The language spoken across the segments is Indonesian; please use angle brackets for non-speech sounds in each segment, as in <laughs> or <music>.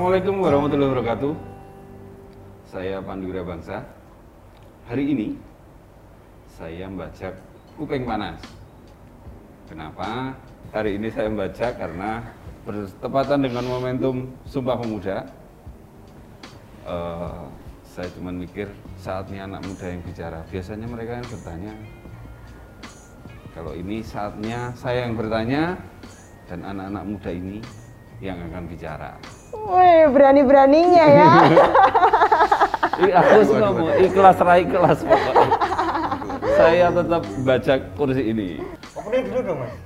Assalamualaikum warahmatullahi wabarakatuh. Saya Pandu Bangsa. Hari ini saya membaca Kuping Panas. Kenapa? Hari ini saya membaca karena bertepatan dengan momentum Sumpah Pemuda. Eh, saya cuma mikir saatnya anak muda yang bicara. Biasanya mereka yang bertanya. Kalau ini saatnya saya yang bertanya dan anak-anak muda ini yang akan bicara. Wih, berani-beraninya ya. <laughs> Ih, aku sih nggak mau ikhlas rai kelas pokoknya. Saya tetap baca kursi ini. Opening dulu dong, Mas. <laughs>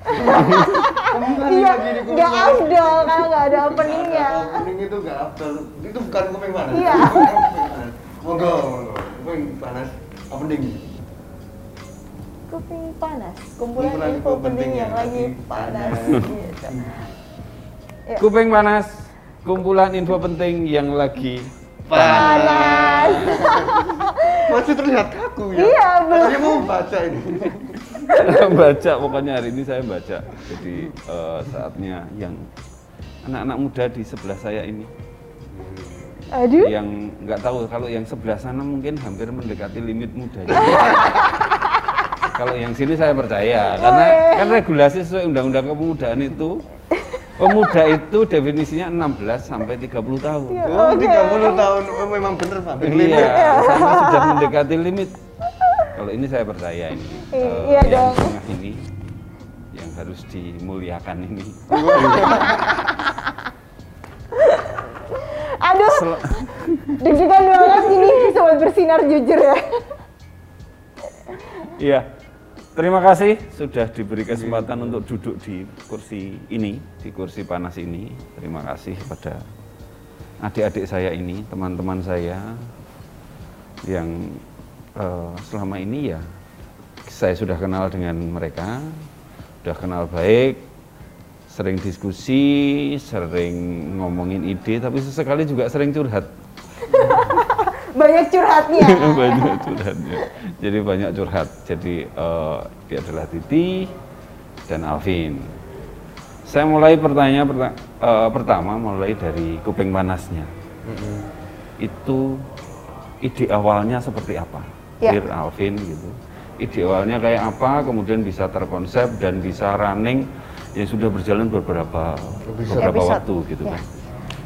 Iya, nggak afdol kalau nggak ada openingnya. Opening itu nggak afdol. Itu bukan kuping panas. Iya. Kuping panas. Monggo, monggo. Kuping panas. Opening. Kuping panas, kumpulan, Kumpulan info penting yang lagi panas. panas. Gitu. Ya. Kuping panas, kumpulan info penting yang lagi Panas. Masih terlihat kaku ya. Iya, belum. Katanya mau baca ini. baca pokoknya hari ini saya baca. Jadi eh, saatnya yang anak-anak muda di sebelah saya ini Aduh. yang nggak tahu kalau yang sebelah sana mungkin hampir mendekati limit muda. <laughs> kalau yang sini saya percaya karena kan regulasi sesuai undang-undang kepemudaan itu pemuda itu definisinya 16 sampai 30 tahun. Iya. Oh, Oke. 30 tahun. Oh, memang bener, Pak. Iya, sama sudah mendekati limit. Kalau ini saya percaya ini. eh, Iya yang dong. tengah ini yang harus dimuliakan ini. <laughs> Aduh, Sel- deg-degan banget ini sobat bersinar jujur ya. Iya. Terima kasih sudah diberi kesempatan untuk duduk di kursi ini, di kursi panas ini. Terima kasih pada adik-adik saya ini, teman-teman saya yang eh, selama ini ya saya sudah kenal dengan mereka, sudah kenal baik, sering diskusi, sering ngomongin ide, tapi sesekali juga sering curhat. Banyak curhatnya. <laughs> banyak curhatnya. Jadi banyak curhat. Jadi eh, dia adalah Titi dan Alvin. Saya mulai pertanyaan perta- eh, pertama mulai dari kuping panasnya. Itu ide awalnya seperti apa? Ya. Dear Alvin gitu. Ide awalnya kayak apa? Kemudian bisa terkonsep dan bisa running yang sudah berjalan beberapa beberapa Episode. waktu gitu Ya. kan.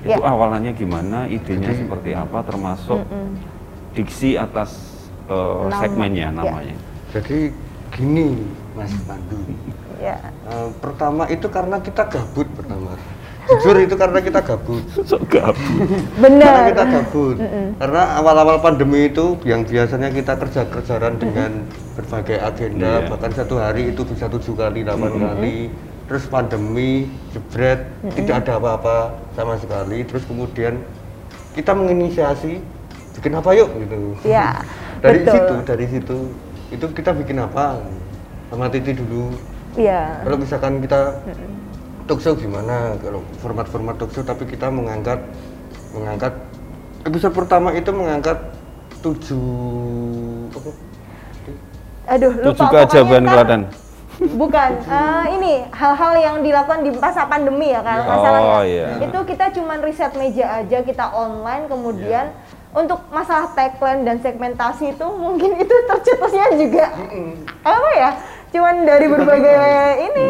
Ya. Itu awalnya gimana? Idenya seperti apa? Termasuk diksi atas eh, Nama. segmennya Ya. namanya. Jadi gini, Mas Pandu. <laughs> Ya. Eh, pertama itu karena kita gabut pertama. Jujur itu karena kita gabut. <laughs> Sok gabut. Karena kita gabut. Karena awal-awal pandemi itu yang biasanya kita kerja-kerjaan dengan berbagai agenda, Iya. bahkan satu hari itu bisa tujuh kali, delapan kali. Terus pandemi, jebret, tidak ada apa-apa sama sekali. Terus kemudian kita menginisiasi bikin apa yuk gitu. Ya. <laughs> Dari betul. situ, dari situ itu kita bikin apa? Sama Titi dulu. Iya. Kalau misalkan kita talk show gimana? Kalau format-format talk show tapi kita mengangkat mengangkat episode pertama itu mengangkat tujuh apa? Aduh, lupa Tujuh keajaiban Klaten. Bukan, eh, ini hal-hal yang dilakukan di masa pandemi ya kan Oh, masalahnya. iya. Itu kita cuman riset meja aja, kita online kemudian untuk masalah tagline dan segmentasi itu mungkin itu tercetusnya juga apa ya? Cuman dari berbagai ini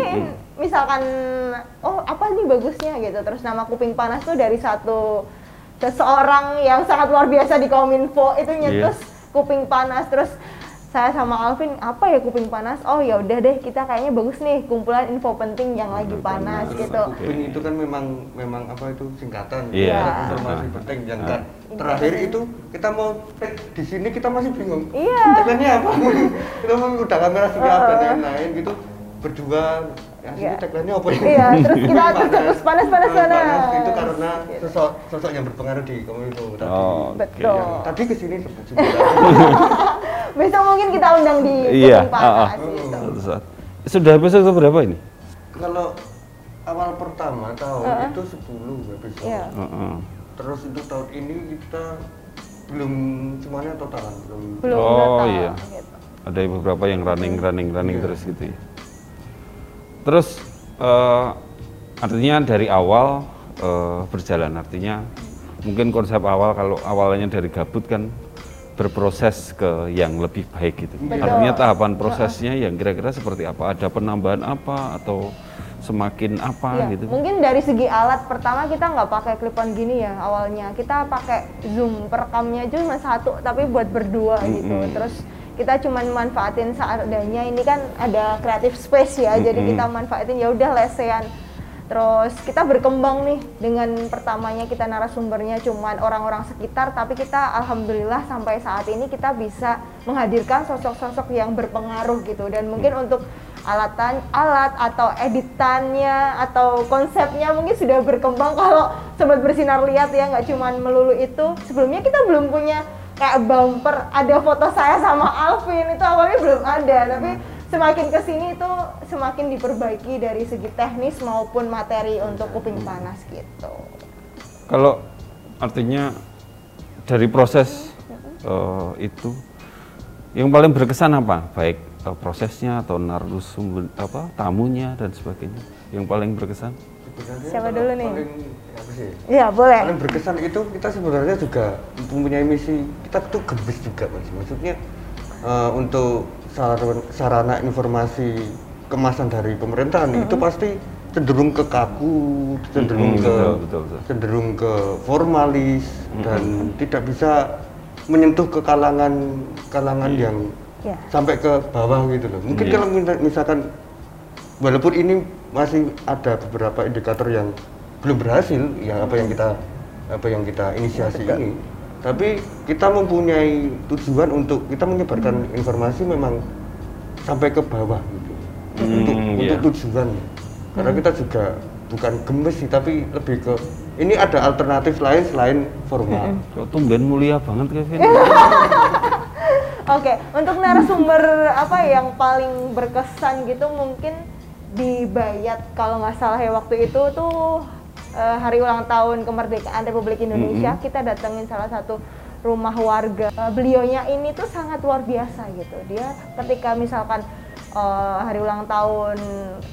misalkan oh apa nih bagusnya gitu. Terus nama kuping panas tuh dari satu seseorang yang sangat luar biasa di Kominfo itu nyetus kuping panas terus saya sama Alvin apa ya kuping panas? Oh ya udah deh kita kayaknya bagus nih kumpulan info penting yang lagi panas gitu. Kuping itu kan memang memang apa itu singkatan. Iya. informasi Ah. penting yang Ah. kan. Terakhir itu kita mau tag di sini kita masih bingung. Iya. tagline-nya apa? <laughs> Kita mau udah kamera siap dan lain-lain gitu. Berdua yang sini Iya. tagline-nya apa ya Iya, terus kita terus panas, panas, panas. itu karena sosok sosok yang berpengaruh di kominfo tadi Oh. Betul. Yang tadi sebut juga <laughs> besok mungkin kita undang di Iya, panas ah, ah. gitu Suatu saat. Sudah episode berapa ini? kalau awal pertama tahun itu 10 episode Iya. Heeh. terus untuk tahun ini kita belum semuanya totalan belum belum Oh, iya. gitu. Ada beberapa yang running, running, running terus gitu ya. Terus eh, artinya dari awal eh, berjalan. Artinya mungkin konsep awal kalau awalnya dari gabut kan berproses ke yang lebih baik gitu. Betul. Artinya tahapan prosesnya yang kira-kira seperti apa? Ada penambahan apa atau semakin apa Iya, gitu? Mungkin dari segi alat pertama kita nggak pakai clip-on gini ya awalnya. Kita pakai zoom perekamnya cuma satu tapi buat berdua gitu. Mm-mm. Terus kita cuma manfaatin seadanya. Ini kan ada creative space ya, jadi Mm-mm. kita manfaatin ya udah lesehan. Terus kita berkembang nih dengan pertamanya kita narasumbernya cuman orang-orang sekitar, tapi kita alhamdulillah sampai saat ini kita bisa menghadirkan sosok-sosok yang berpengaruh gitu. Dan mungkin untuk alatan alat atau editannya atau konsepnya mungkin sudah berkembang kalau sobat bersinar lihat ya nggak cuman melulu itu. Sebelumnya kita belum punya kayak bumper ada foto saya sama Alvin itu awalnya belum ada, tapi semakin ke sini itu semakin diperbaiki dari segi teknis maupun materi untuk kuping panas gitu. Kalau artinya dari proses eh, itu yang paling berkesan apa? Baik eh, prosesnya atau narasumber apa tamunya dan sebagainya. Yang paling berkesan? Siapa dulu nih? paling- apa sih? Ya boleh. paling berkesan itu kita sebenarnya juga mempunyai misi kita tuh gembes juga mas maksudnya eh, untuk sarana, sarana informasi kemasan dari pemerintahan itu pasti cenderung ke kaku cenderung Mm-mm, ke betul, betul, betul. cenderung ke formalis dan tidak bisa menyentuh ke kalangan kalangan yang Ya. sampai ke bawah gitu loh mungkin Iya. kalau misalkan walaupun ini masih ada beberapa indikator yang belum berhasil ya apa yang kita apa yang kita inisiasi ini. Tapi kita mempunyai tujuan untuk kita menyebarkan informasi memang sampai ke bawah gitu. Hmm, untuk iya. untuk tujuan. Karena kita juga bukan gemes sih tapi lebih ke ini ada alternatif lain selain formal. Kok tumben mulia banget Kevin? <laughs> Oke, untuk narasumber apa yang paling berkesan gitu mungkin di Bayat kalau nggak salah ya waktu itu tuh eh, hari ulang tahun kemerdekaan Republik Indonesia kita datengin salah satu rumah warga. Eh, beliaunya ini tuh sangat luar biasa gitu. Dia ketika misalkan eh, hari ulang tahun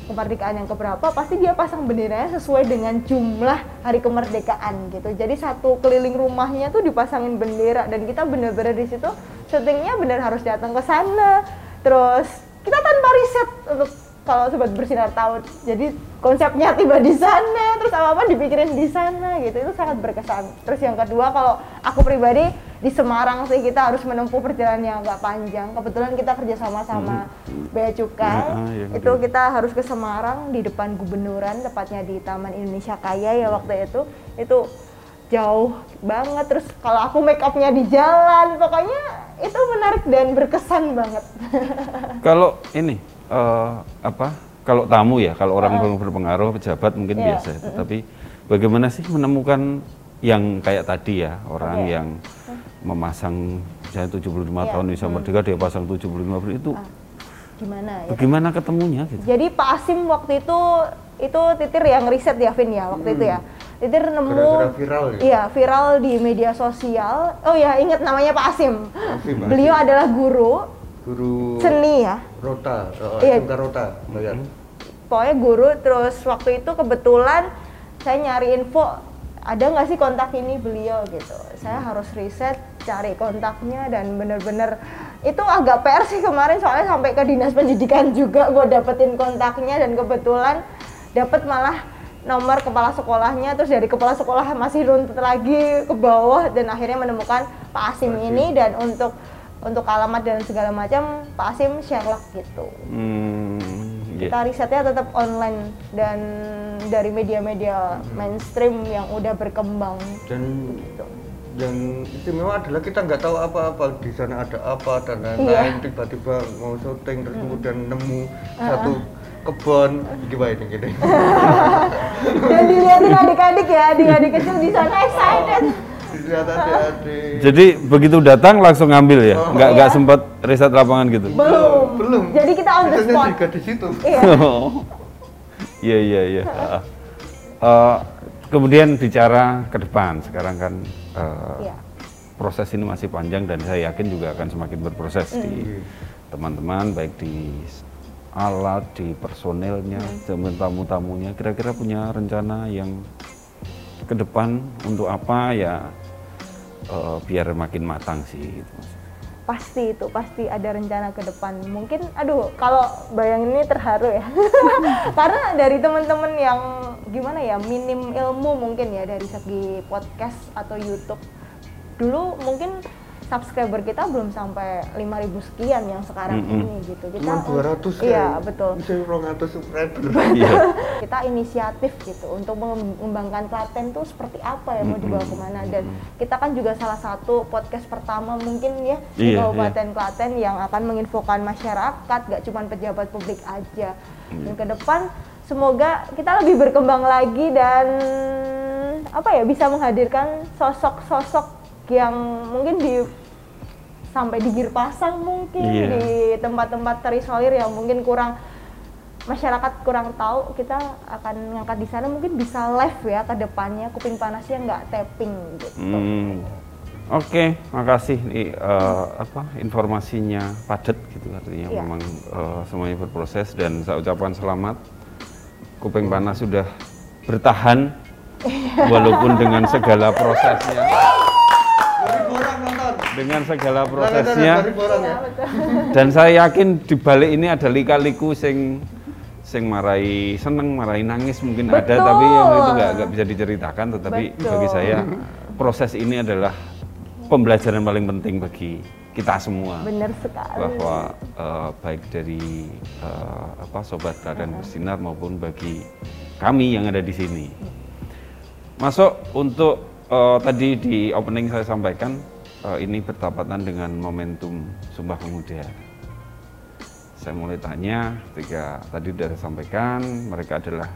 kemerdekaan yang keberapa pasti dia pasang benderanya sesuai dengan jumlah hari kemerdekaan gitu. Jadi satu keliling rumahnya tuh dipasangin bendera dan kita bener-bener di situ syutingnya bener harus datang ke sana. Terus kita tanpa riset untuk kalau sobat bersinar tahu. Jadi konsepnya tiba di sana, terus apa-apa dipikirin di sana gitu. Itu sangat berkesan. Terus yang kedua kalau aku pribadi di Semarang sih kita harus menempuh perjalanan yang agak panjang. Kebetulan kita kerja sama-sama Bea Cukai. Nah, yang itu kita harus ke Semarang di depan gubernuran, tepatnya di Taman Indonesia Kaya ya waktu itu. Itu jauh banget. Terus kalau aku make upnya di jalan, pokoknya itu menarik dan berkesan banget. <laughs> Kalau ini eh, apa? Kalau tamu ya, kalau orang yang berpengaruh, pejabat mungkin Iya, biasa. itu. Tapi bagaimana sih menemukan yang kayak tadi ya, orang Oke. yang memasang misalnya 75 Iya, tahun Indonesia Merdeka dia pasang 75 tahun itu Gimana ya? bagaimana ketemunya gitu? Jadi Pak Asim waktu itu itu Titir yang riset ya Vin ya waktu itu ya. Titir nemu viral ya? Iya, viral di media sosial. Oh ya, ingat namanya Pak Asim. Asim, Beliau adalah guru guru seni ya. Rota, oh, Iya. SMK Rota, Bayat. Pokoknya guru terus waktu itu kebetulan saya nyari info ada nggak sih kontak ini beliau gitu. Saya harus riset, cari kontaknya dan bener-bener itu agak PR sih kemarin soalnya sampai ke dinas pendidikan juga gue dapetin kontaknya dan kebetulan dapet malah nomor kepala sekolahnya terus dari kepala sekolah masih runtut lagi ke bawah dan akhirnya menemukan Pak Asim ini dan untuk untuk alamat dan segala macam Pak Asim Sherlock gitu Hmm, iya. kita risetnya tetap online dan dari media-media mainstream yang udah berkembang Dan gitu. yang istimewa adalah kita nggak tahu apa-apa di sana ada apa dan Iya. lain-lain tiba-tiba mau syuting terus kemudian nemu satu kebun gimana ini gini <laughs> Dan dilihatin adik-adik ya, adik-adik kecil di sana excited. Jadi begitu datang langsung ngambil ya, Oh. nggak nggak sempat riset lapangan gitu. Belum. belum Jadi kita on the spot. juga di situ Iya. <laughs> Iya iya iya. Ah. Eh, kemudian bicara ke depan, sekarang kan eh, Iya. proses ini masih panjang dan saya yakin juga akan semakin berproses Mm. di teman-teman baik di alat, di personelnya, Mm. teman tamu-tamunya. Kira-kira punya rencana yang ke depan untuk apa ya eh, biar makin matang sih gitu pasti itu pasti ada rencana ke depan. Mungkin aduh kalau bayangin ini terharu ya. <laughs> Karena dari teman-teman yang gimana ya minim ilmu mungkin ya dari segi podcast atau YouTube. Dulu mungkin subscriber kita belum sampai 5000 sekian yang sekarang Mm-mm. ini gitu. Kita Cuma 200 kan. iya betul. Bisa 200 subscriber. Iya. <laughs> kita inisiatif gitu untuk mengembangkan Klaten tuh seperti apa ya mau dibawa ke mana. Dan kita kan juga salah satu podcast pertama mungkin ya di Iya, Kabupaten Klaten yang akan menginfokan masyarakat gak cuma pejabat publik aja. Dan ke depan semoga kita lebih berkembang lagi dan apa ya bisa menghadirkan sosok-sosok yang mungkin di sampai di Girpasang mungkin Iya. di tempat-tempat terisolir yang mungkin kurang masyarakat kurang tahu kita akan ngangkat di sana mungkin bisa live ya ke depannya kuping panasnya nggak tapping gitu. Hmm. Oke, makasih nih eh, apa informasinya padat gitu artinya Iya. memang eh, semuanya berproses dan saya ucapkan selamat. Kuping panas sudah bertahan walaupun dengan segala prosesnya. Dengan segala Dari prosesnya borang ya. Ya, dan saya yakin di balik ini ada lika-liku sing sing marai seneng, marai nangis mungkin ada Betul. tapi yang itu nggak nggak bisa diceritakan tetapi Betul. bagi saya proses ini adalah pembelajaran paling penting bagi kita semua Bener sekali. bahwa eh, baik dari eh, apa sobat Klaten bersinar maupun bagi kami yang ada di sini. Masuk untuk eh, tadi di opening saya sampaikan eh, ini bertepatan dengan momentum Sumpah Pemuda. Saya mulai tanya ketika tadi sudah saya sampaikan mereka adalah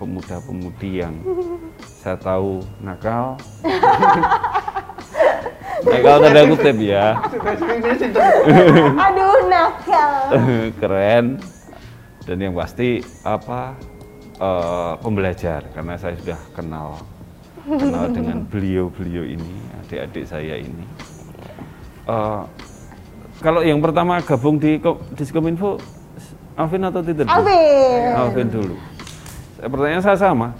pemuda-pemudi yang saya tahu nakal. <laughs> nakal tanda kutip ya. <laughs> Aduh nakal. <laughs> keren dan yang pasti apa eh, pembelajar karena saya sudah kenal kenal dengan beliau-beliau ini adik-adik saya ini Eh, kalau yang pertama gabung di Ko- Diskominfo Alvin atau Titin? Alvin. Alvin dulu pertanyaan saya sama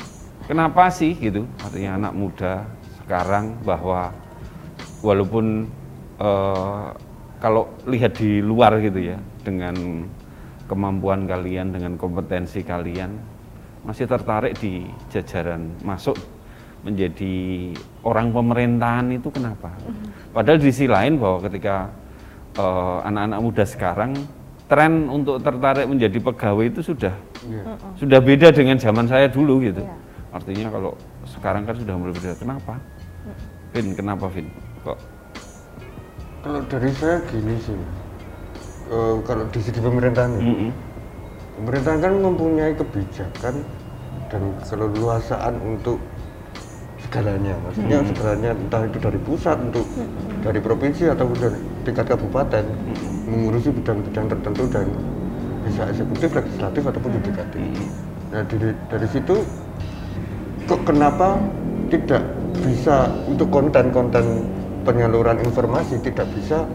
kenapa sih gitu artinya anak muda sekarang bahwa walaupun eh, kalau lihat di luar gitu ya dengan kemampuan kalian dengan kompetensi kalian masih tertarik di jajaran masuk menjadi orang pemerintahan itu kenapa? Padahal di sisi lain bahwa ketika eh, anak-anak muda sekarang tren untuk tertarik menjadi pegawai itu sudah Iya. sudah beda dengan zaman saya dulu gitu. Iya. Artinya kalau sekarang kan sudah mulai berbeda. Kenapa? Vin, kenapa Vin? Kok? Kalau dari saya gini sih. Eh, kalau di segi pemerintahan ya. Mm-mm. Pemerintahan kan mempunyai kebijakan dan keleluasaan untuk segalanya. Maksudnya segalanya entah itu dari pusat untuk dari provinsi atau dari tingkat kabupaten mengurusi bidang-bidang tertentu dan bisa eksekutif, legislatif ataupun yudikatif. Nah dari, dari situ kok kenapa tidak bisa untuk konten-konten penyaluran informasi tidak bisa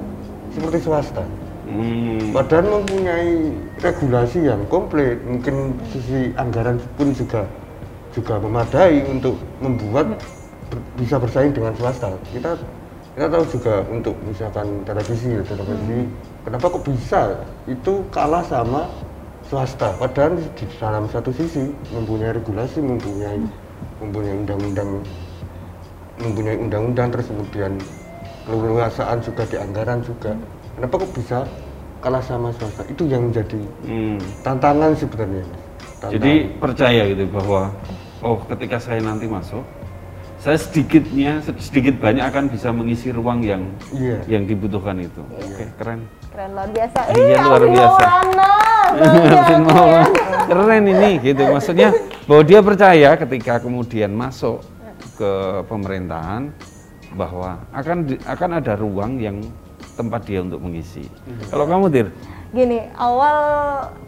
seperti swasta? Hmm. Padahal mempunyai regulasi yang komplit, mungkin sisi anggaran pun juga juga memadai untuk membuat ber- bisa bersaing dengan swasta. Kita kita tahu juga untuk misalkan televisi, ya, televisi, kenapa kok bisa itu kalah sama swasta? Padahal di dalam satu sisi mempunyai regulasi, mempunyai mempunyai undang-undang, mempunyai undang-undang terus kemudian keleluasaan juga di anggaran juga. Kenapa kok bisa kalah sama swasta? Itu yang menjadi Hmm. tantangan sebenarnya. Tantangan. Jadi percaya gitu bahwa oh ketika saya nanti masuk, saya sedikitnya sedikit banyak akan bisa mengisi ruang yang Iya. yang dibutuhkan itu. Oke, keren. Keren luar biasa. Iya, Ih, <laughs> luar biasa. Maulana. Keren ini gitu. Maksudnya bahwa dia percaya ketika kemudian masuk ke pemerintahan bahwa akan di- akan ada ruang yang tempat dia untuk mengisi. Kalau kamu Dir, Gini, awal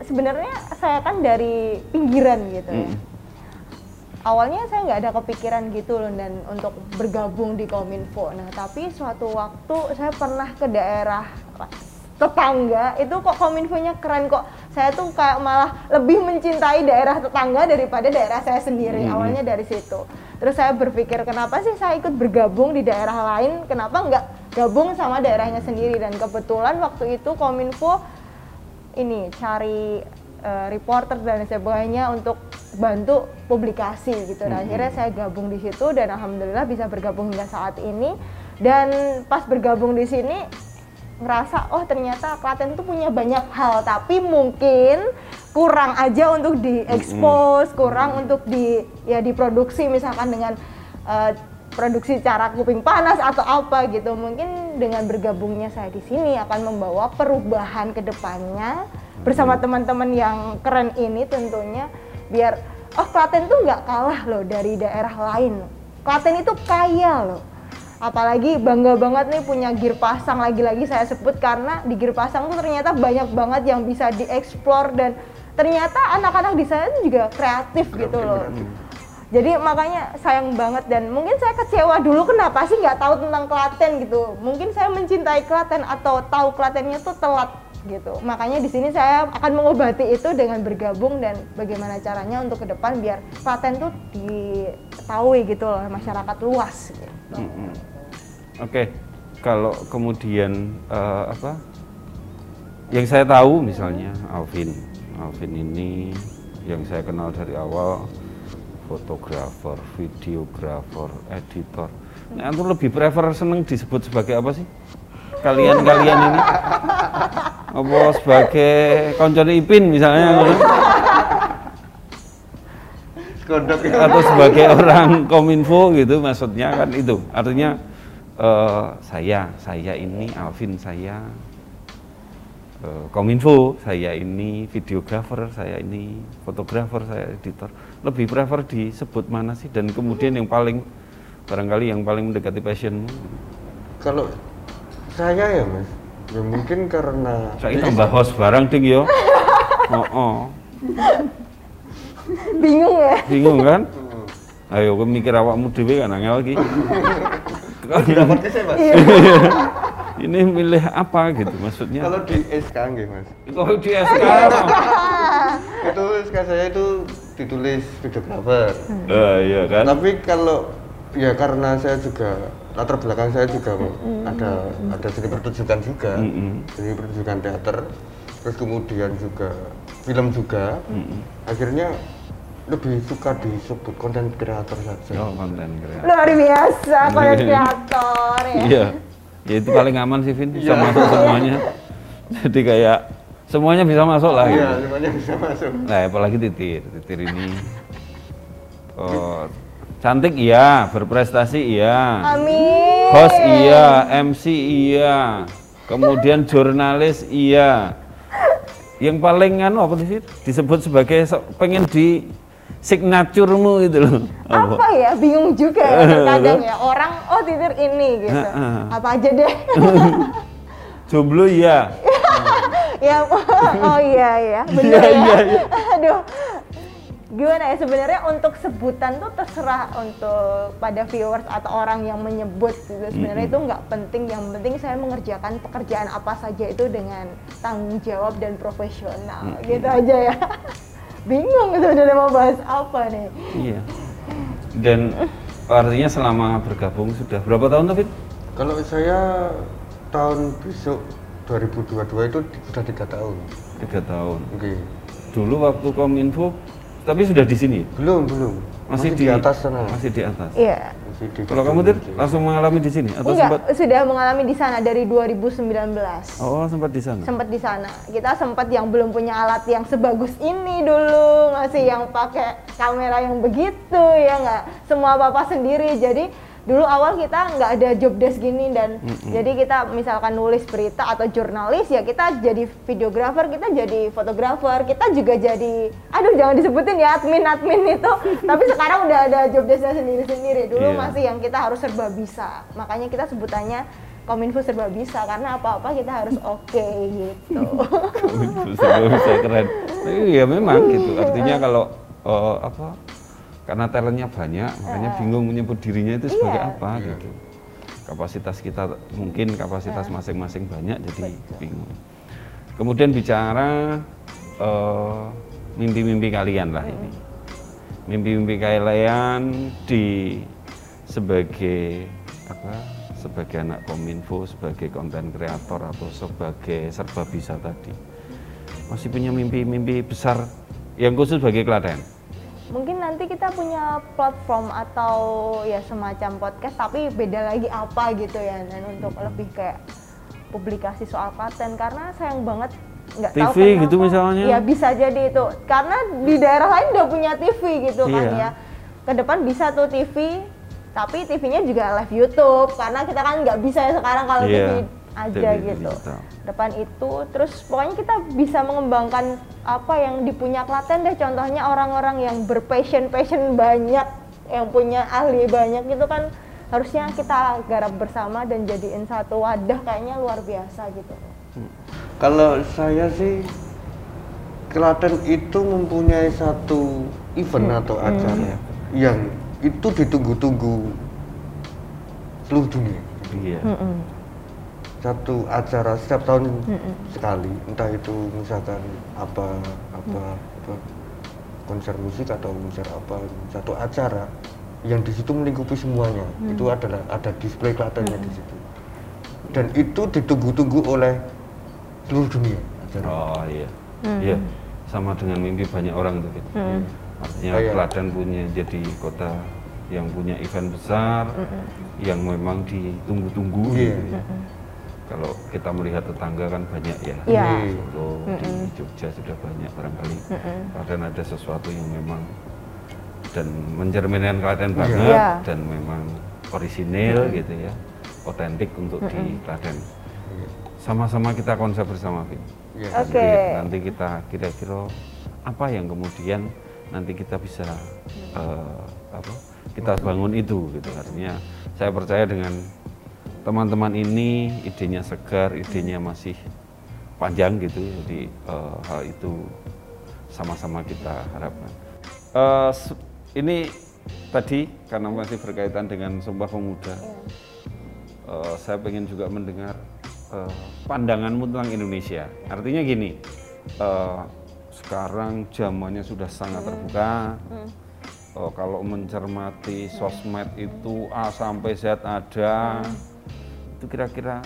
sebenarnya saya kan dari pinggiran gitu ya. Awalnya saya nggak ada kepikiran gitu loh dan untuk bergabung di Kominfo. Nah, tapi suatu waktu saya pernah ke daerah tetangga. Itu kok kominfonya keren kok. Saya tuh kayak malah lebih mencintai daerah tetangga daripada daerah saya sendiri Hmm. awalnya dari situ. Terus saya berpikir kenapa sih saya ikut bergabung di daerah lain? Kenapa nggak gabung sama daerahnya sendiri? Dan kebetulan waktu itu kominfo ini cari eh, reporter dan sebagainya untuk bantu publikasi gitu. Dan akhirnya saya gabung di situ dan alhamdulillah bisa bergabung hingga saat ini. Dan pas bergabung di sini ngerasa oh ternyata Klaten tuh punya banyak hal tapi mungkin kurang aja untuk diekspos, kurang untuk di ya diproduksi misalkan dengan eh, produksi cara kuping panas atau apa gitu. Mungkin dengan bergabungnya saya di sini akan membawa perubahan ke depannya bersama teman-teman yang keren ini tentunya biar oh Klaten tuh nggak kalah loh dari daerah lain. Klaten itu kaya loh. Apalagi bangga banget nih punya gear pasang lagi-lagi saya sebut karena di gear pasang tuh ternyata banyak banget yang bisa dieksplor dan ternyata anak-anak di sana tuh juga kreatif gitu loh. Jadi makanya sayang banget dan mungkin saya kecewa dulu kenapa sih nggak tahu tentang Klaten gitu. Mungkin saya mencintai Klaten atau tahu Klatennya tuh telat gitu. Makanya di sini saya akan mengobati itu dengan bergabung dan bagaimana caranya untuk ke depan biar Klaten tuh diketahui gitu loh masyarakat luas gitu. Mm-mm. Oke, kalau kemudian eh, apa? Yang saya tahu misalnya Alvin, Alvin ini yang saya kenal dari awal fotografer, videografer, editor. Nah, antum lebih prefer seneng disebut sebagai apa sih? Kalian-kalian ini? Apa sebagai koncone Ipin misalnya? Ya. atau sebagai orang kominfo gitu maksudnya kan itu artinya eh, saya saya ini Alvin saya eh, kominfo saya ini videografer saya ini fotografer saya editor lebih prefer disebut mana sih dan kemudian yang paling barangkali yang paling mendekati passionmu Kalau saya ya mas, ya mungkin karena saya tambah host barang ding yo. <laughs> Oh, oh. Bingung ya? bingung kan? Ayo kowe mikir awakmu dhewe kan angel iki. Tidak podcast ya mas. <laughs> ini milih apa gitu maksudnya? Kalau di SK nggih mas, kalau di SK <laughs> itu SK saya itu ditulis videografer. Eh, iya kan? Tapi kalau ya karena saya juga latar belakang saya juga ada ada seni pertunjukan juga, Mm-mm. seni pertunjukan teater, terus kemudian juga film juga. Akhirnya lebih suka disebut konten kreator saja. oh konten kreatif Luar biasa <laughs> konten kreator ya. iya ya itu paling aman sih Vin bisa Iya. masuk semuanya <laughs> jadi kayak semuanya bisa masuk lah Iya, gitu. semuanya bisa masuk. nah apalagi titir titir ini <laughs> oh, cantik iya berprestasi iya. Amin. host iya MC iya. Kemudian jurnalis iya. Yang paling anu apa sih? Disebut sebagai pengen di signaturemu itu loh. Apa ya? Bingung juga ya terkadang ya. <laughs> Orang oh titir ini gitu. Apa aja deh. <laughs> Jomblo iya. <laughs> Ya oh iya ya. Iya, ya. iya, iya. aduh gimana ya sebenarnya untuk sebutan tuh terserah untuk pada viewers atau orang yang menyebut gitu sebenarnya itu nggak penting yang penting saya mengerjakan pekerjaan apa saja itu dengan tanggung jawab dan profesional gitu aja ya <laughs> bingung sebenarnya mau bahas apa nih Iya. Dan artinya selama bergabung sudah berapa tahun David? Kalau saya tahun besok 2022 itu sudah tiga tahun. Tiga tahun. Oke. Dulu waktu Kominfo, tapi sudah di sini. Belum, belum. Masih, di, atas sana. Masih di atas. iya Masih di Kalau kamu Tir, langsung mengalami di sini atau enggak sempat? sudah mengalami di sana dari 2019 Oh, sempat di sana. sempat di sana. Kita sempat yang belum punya alat yang sebagus ini dulu, masih yang pakai kamera yang begitu ya nggak semua bapak sendiri. Jadi dulu awal kita nggak ada job desk gini dan jadi kita misalkan nulis berita atau jurnalis ya kita jadi videografer, kita jadi fotografer, kita juga jadi aduh jangan disebutin ya admin admin itu. <laughs> Tapi sekarang udah ada job desknya sendiri sendiri. Dulu Iya. masih yang kita harus serba bisa. Makanya kita sebutannya Kominfo serba bisa karena apa-apa kita harus oke gitu. <laughs> Kominfo serba bisa keren. Iya memang gitu. Artinya <laughs> kalau eh, apa? Karena talentnya banyak, makanya bingung menyebut dirinya itu sebagai Iya. apa gitu. Kapasitas kita mungkin kapasitas masing-masing banyak, jadi bingung. Kemudian bicara eh, mimpi-mimpi kalian lah ini. Mimpi-mimpi kalian di sebagai apa? Sebagai anak kominfo, sebagai konten kreator atau sebagai serba bisa tadi. Masih punya mimpi-mimpi besar yang khusus bagi Klaten. Mungkin nanti kita punya platform atau ya semacam podcast tapi beda lagi apa gitu ya dan untuk lebih kayak publikasi soal Klaten karena sayang banget nggak tahu TV kenapa. gitu misalnya? Ya bisa jadi itu karena di daerah lain udah punya TV gitu kan Iya. ya. Ke depan bisa tuh TV tapi TV-nya juga live YouTube karena kita kan nggak bisa ya sekarang kalau Iya, TV aja TV gitu. digital. Depan itu terus pokoknya kita bisa mengembangkan apa yang dipunya Klaten deh contohnya orang-orang yang berpassion passion banyak yang punya ahli banyak gitu kan harusnya kita garap bersama dan jadiin satu wadah kayaknya luar biasa gitu. Kalau saya sih Klaten itu mempunyai satu event atau acara yang itu ditunggu-tunggu seluruh dunia. Iya. Satu acara setiap tahun sekali, entah itu misalkan apa apa apa konser musik atau konser apa satu acara yang di situ melingkupi semuanya. Itu adalah ada display Klatennya di situ. Dan itu ditunggu-tunggu oleh seluruh dunia. acara. Oh iya. Iya. Sama dengan mimpi banyak orang tuh. Fit. Artinya Kayak- Klaten punya jadi kota yang punya event besar, yang memang ditunggu-tunggu. Iya. gitu ya. Kalau kita melihat tetangga kan banyak ya. Iya. Di Solo, di Jogja sudah banyak barangkali. Klaten ada sesuatu yang memang dan mencerminkan Klaten banget Iya. dan memang orisinil gitu ya, otentik untuk di Klaten. Sama-sama kita konsep bersama, Fit. Iya. Oke. Nanti- Nanti kita kira-kira apa yang kemudian nanti kita bisa eh, apa? Kita bangun itu gitu. Artinya saya percaya dengan teman-teman ini idenya segar, idenya masih panjang gitu. Jadi eh, hal itu sama-sama kita harapkan. Se- ini tadi karena masih berkaitan dengan Sumpah Pemuda. Eh, saya pengen juga mendengar eh, pandanganmu tentang Indonesia. Artinya gini, eh, sekarang zamannya sudah sangat terbuka. Eh, kalau mencermati sosmed itu A sampai Z ada, itu kira-kira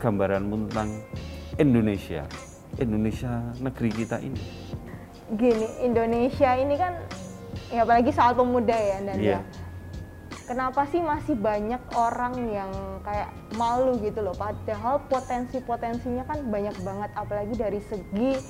gambaranmu tentang Indonesia, Indonesia negeri kita ini. Gini, Indonesia ini kan ya apalagi soal pemuda ya dan ya. Kenapa sih masih banyak orang yang kayak malu gitu loh padahal potensi-potensinya kan banyak banget apalagi dari segi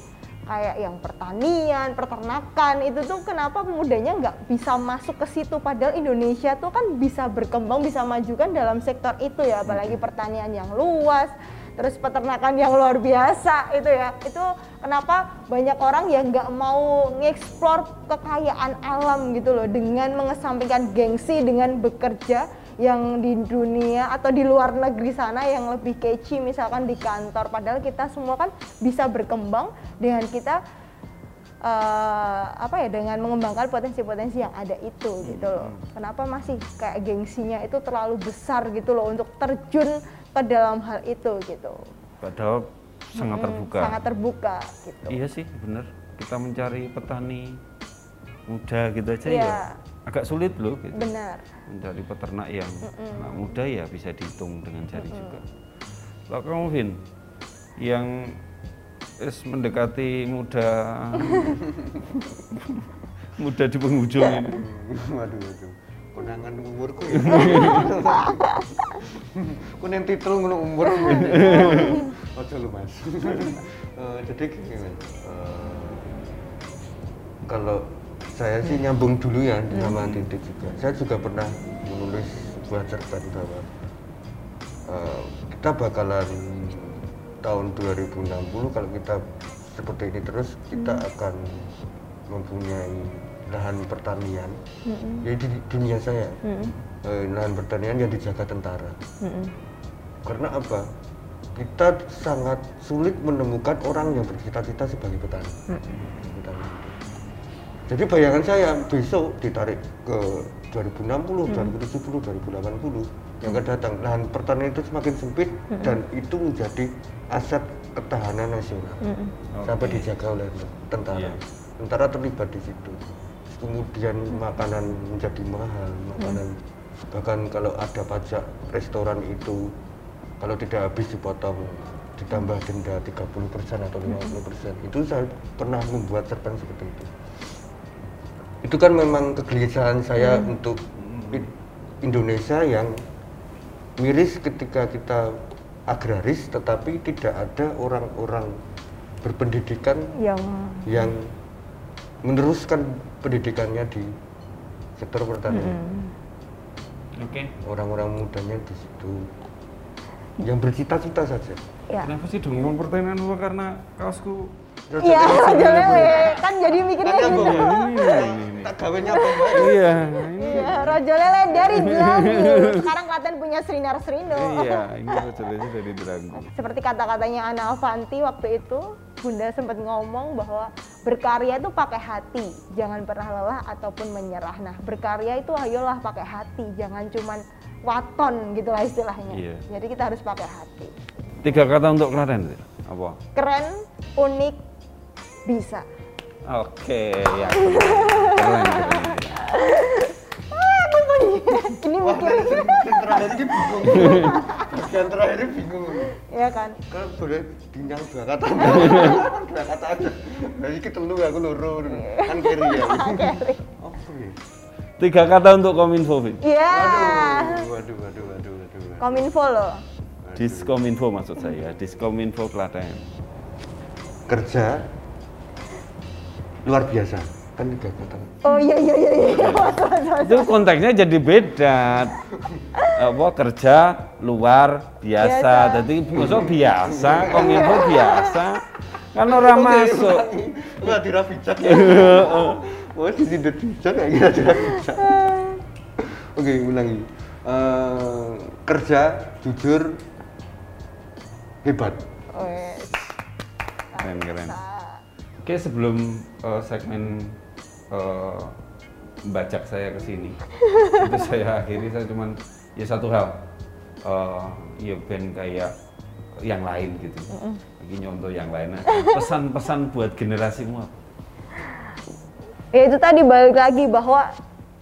kayak yang pertanian, peternakan itu tuh kenapa pemudanya nggak bisa masuk ke situ? Padahal Indonesia tuh kan bisa berkembang, bisa maju kan dalam sektor itu ya apalagi pertanian yang luas, terus peternakan yang luar biasa itu ya. Itu kenapa banyak orang yang nggak mau ngeksplor kekayaan alam gitu loh dengan mengesampingkan gengsi dengan bekerja yang di dunia atau di luar negeri sana yang lebih kece misalkan di kantor padahal kita semua kan bisa berkembang dengan kita eh, apa ya dengan mengembangkan potensi-potensi yang ada itu gitu loh. Kenapa masih kayak gengsinya itu terlalu besar gitu loh untuk terjun ke dalam hal itu gitu. Padahal sangat terbuka. Sangat terbuka gitu. Iya sih, bener. Kita mencari petani muda gitu aja Iya. ya agak sulit loh gitu. Benar. Mencari peternak yang anak muda ya bisa dihitung dengan jari juga. Kalau kamu Vin, yang es mendekati muda <laughs> muda di penghujung ini. <laughs> waduh waduh konangan umurku ya <laughs> ku neng titel ngono umur ojo lu mas Eh, jadi gini. Eh, kalau saya sih nyambung dulu ya sama titik juga. Saya juga pernah menulis sebuah cerpen bahwa eh, kita bakalan tahun 2060 kalau kita seperti ini terus kita akan mempunyai lahan pertanian jadi di dunia saya. Eh, lahan pertanian yang dijaga tentara. Karena apa? Kita sangat sulit menemukan orang yang bercita-cita sebagai petani. Petani. Jadi bayangan saya besok ditarik ke 2060, 2070, 2080 yang akan datang lahan pertanian itu semakin sempit dan itu menjadi aset ketahanan nasional Mm-mm. sampai dijaga oleh tentara. Iya. Tentara terlibat di situ. Kemudian makanan menjadi mahal, makanan bahkan kalau ada pajak restoran itu kalau tidak habis dipotong ditambah denda 30% atau 50%. Itu saya pernah membuat cerpen seperti itu. Itu kan memang kegelisahan saya untuk I- Indonesia yang miris ketika kita agraris tetapi tidak ada orang-orang berpendidikan yang yang meneruskan pendidikannya di sektor pertanian. mm, Oke. Orang-orang mudanya di situ yang bercita-cita saja. ya Kenapa sih dong pertanyaan lu karena kaosku iya raja lele <laughs> kan jadi mikirnya Kan gitu ya? ini, ini, ini. <laughs> Tak Mbak? Iya, ini. iya raja lele dari <laughs> Belanggu sekarang Klaten punya Srinar Srindo Iya, ini jelasnya dari Belanggu. seperti kata-katanya Ana Avanti waktu itu Bunda sempat ngomong bahwa berkarya itu pakai hati jangan pernah lelah ataupun menyerah nah berkarya itu ayolah pakai hati jangan cuman waton gitulah istilahnya Iya. jadi kita harus pakai hati Tiga kata untuk Klaten. Apa? keren unik bisa Oke, ya. Keren, keren. ini Wah, mikir yang terakhir ini bingung. Yang terakhir ini bingung. ya kan Kalau boleh dinyang dua kata. <laughs> dua kata aja. Nah, ini telu aku loro. Kan kiri ya. <laughs> Apa ya? Tiga kata untuk Kominfo, Vin. iya Waduh, waduh, waduh, waduh, waduh. kominfo loh Diskominfo maksud saya, Diskominfo Klaten. Kerja luar biasa. Kan tiga kata. oh iya iya iya iya <laughs> Itu konteksnya jadi beda. Apa kerja luar biasa. Jadi masuk biasa, Kominfo biasa. Kan orang masuk. Wah, dira <laughs> bijak ya. Wah, di sini bijak kayak gini dira bijak. Oke, ulangi. Eh, kerja jujur hebat. Wes. Keren, keren. Oke, sebelum eh, segmen eh, membajak saya ke sini, <laughs> itu saya akhiri saya cuman ya satu hal, eh, ya band kayak yang lain gitu, lagi nyontoh yang lain. <laughs> Pesan-pesan buat generasimu apa? ya itu tadi balik lagi bahwa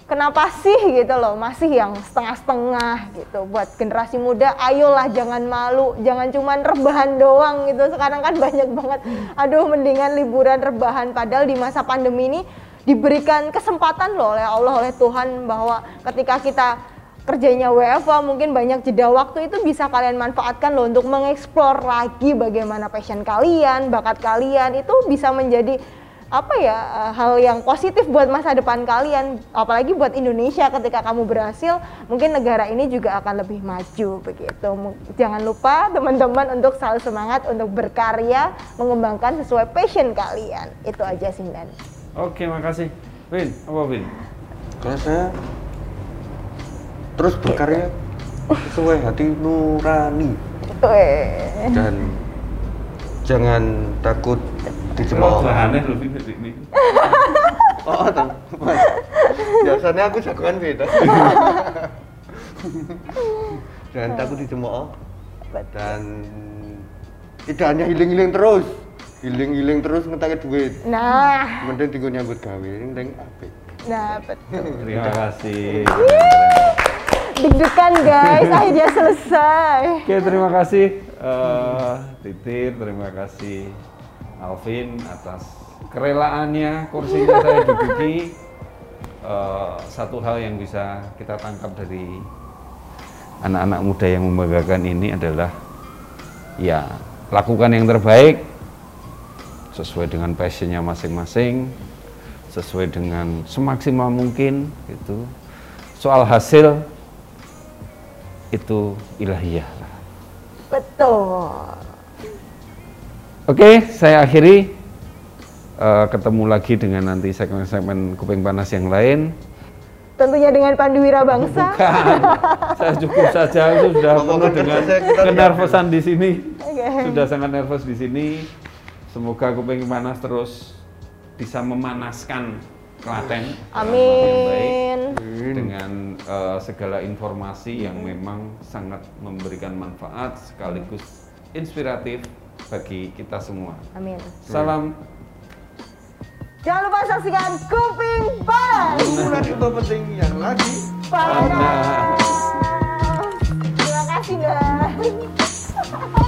kenapa sih gitu loh? Masih yang setengah-setengah gitu. Buat generasi muda ayolah jangan malu. Jangan cuman rebahan doang gitu. Sekarang kan banyak banget. Aduh mendingan liburan rebahan. Padahal di masa pandemi ini diberikan kesempatan loh oleh Allah oleh Tuhan bahwa ketika kita kerjanya WFA mungkin banyak jeda waktu itu bisa kalian manfaatkan loh untuk mengeksplor lagi bagaimana passion kalian, bakat kalian. Itu bisa menjadi apa ya eh, hal yang positif buat masa depan kalian apalagi buat Indonesia ketika kamu berhasil mungkin negara ini juga akan lebih maju begitu. Jangan lupa teman-teman untuk selalu semangat untuk berkarya mengembangkan sesuai passion kalian. Itu aja sih Dan Oke, makasih. Vin, apa Vin? Kalau saya terus berkarya sesuai hati nurani. Dan jangan takut dicemooh. aneh loh Vin ini. <laughs> Oh. Mas. Biasanya aku jagoan beda. <laughs> Jangan takut dicemooh dan tidak hanya healing-healing terus. Healing-healing terus ngetake duit. nah Mending tinggal nyambut gawe, mending apik. nah betul Terima kasih. deg-degan guys akhirnya selesai Oke, terima kasih eh, Titir, terima kasih Alvin atas kerelaannya kursinya saya duduki. Eh, satu hal yang bisa kita tangkap dari anak-anak muda yang membanggakan ini adalah ya lakukan yang terbaik sesuai dengan passionnya masing-masing, sesuai dengan semaksimal mungkin gitu. Soal hasil itu ilahiyah lah. betul Oke, saya akhiri. Eh, ketemu lagi dengan nanti segmen-segmen kuping panas yang lain. tentunya dengan Pandu Wirabangsa Bukan, <laughs> saya cukup saja itu sudah penuh dengan kenervosan di sini. Oke. Sudah sangat nervous di sini. Semoga kuping panas terus bisa memanaskan Klaten amin dengan eh, segala informasi yang memang sangat memberikan manfaat sekaligus inspiratif bagi kita semua. Amin. Salam Jangan lupa saksikan Kuping Panas. Kurang info penting yang lagi Panas. Terima kasih guys. <laughs>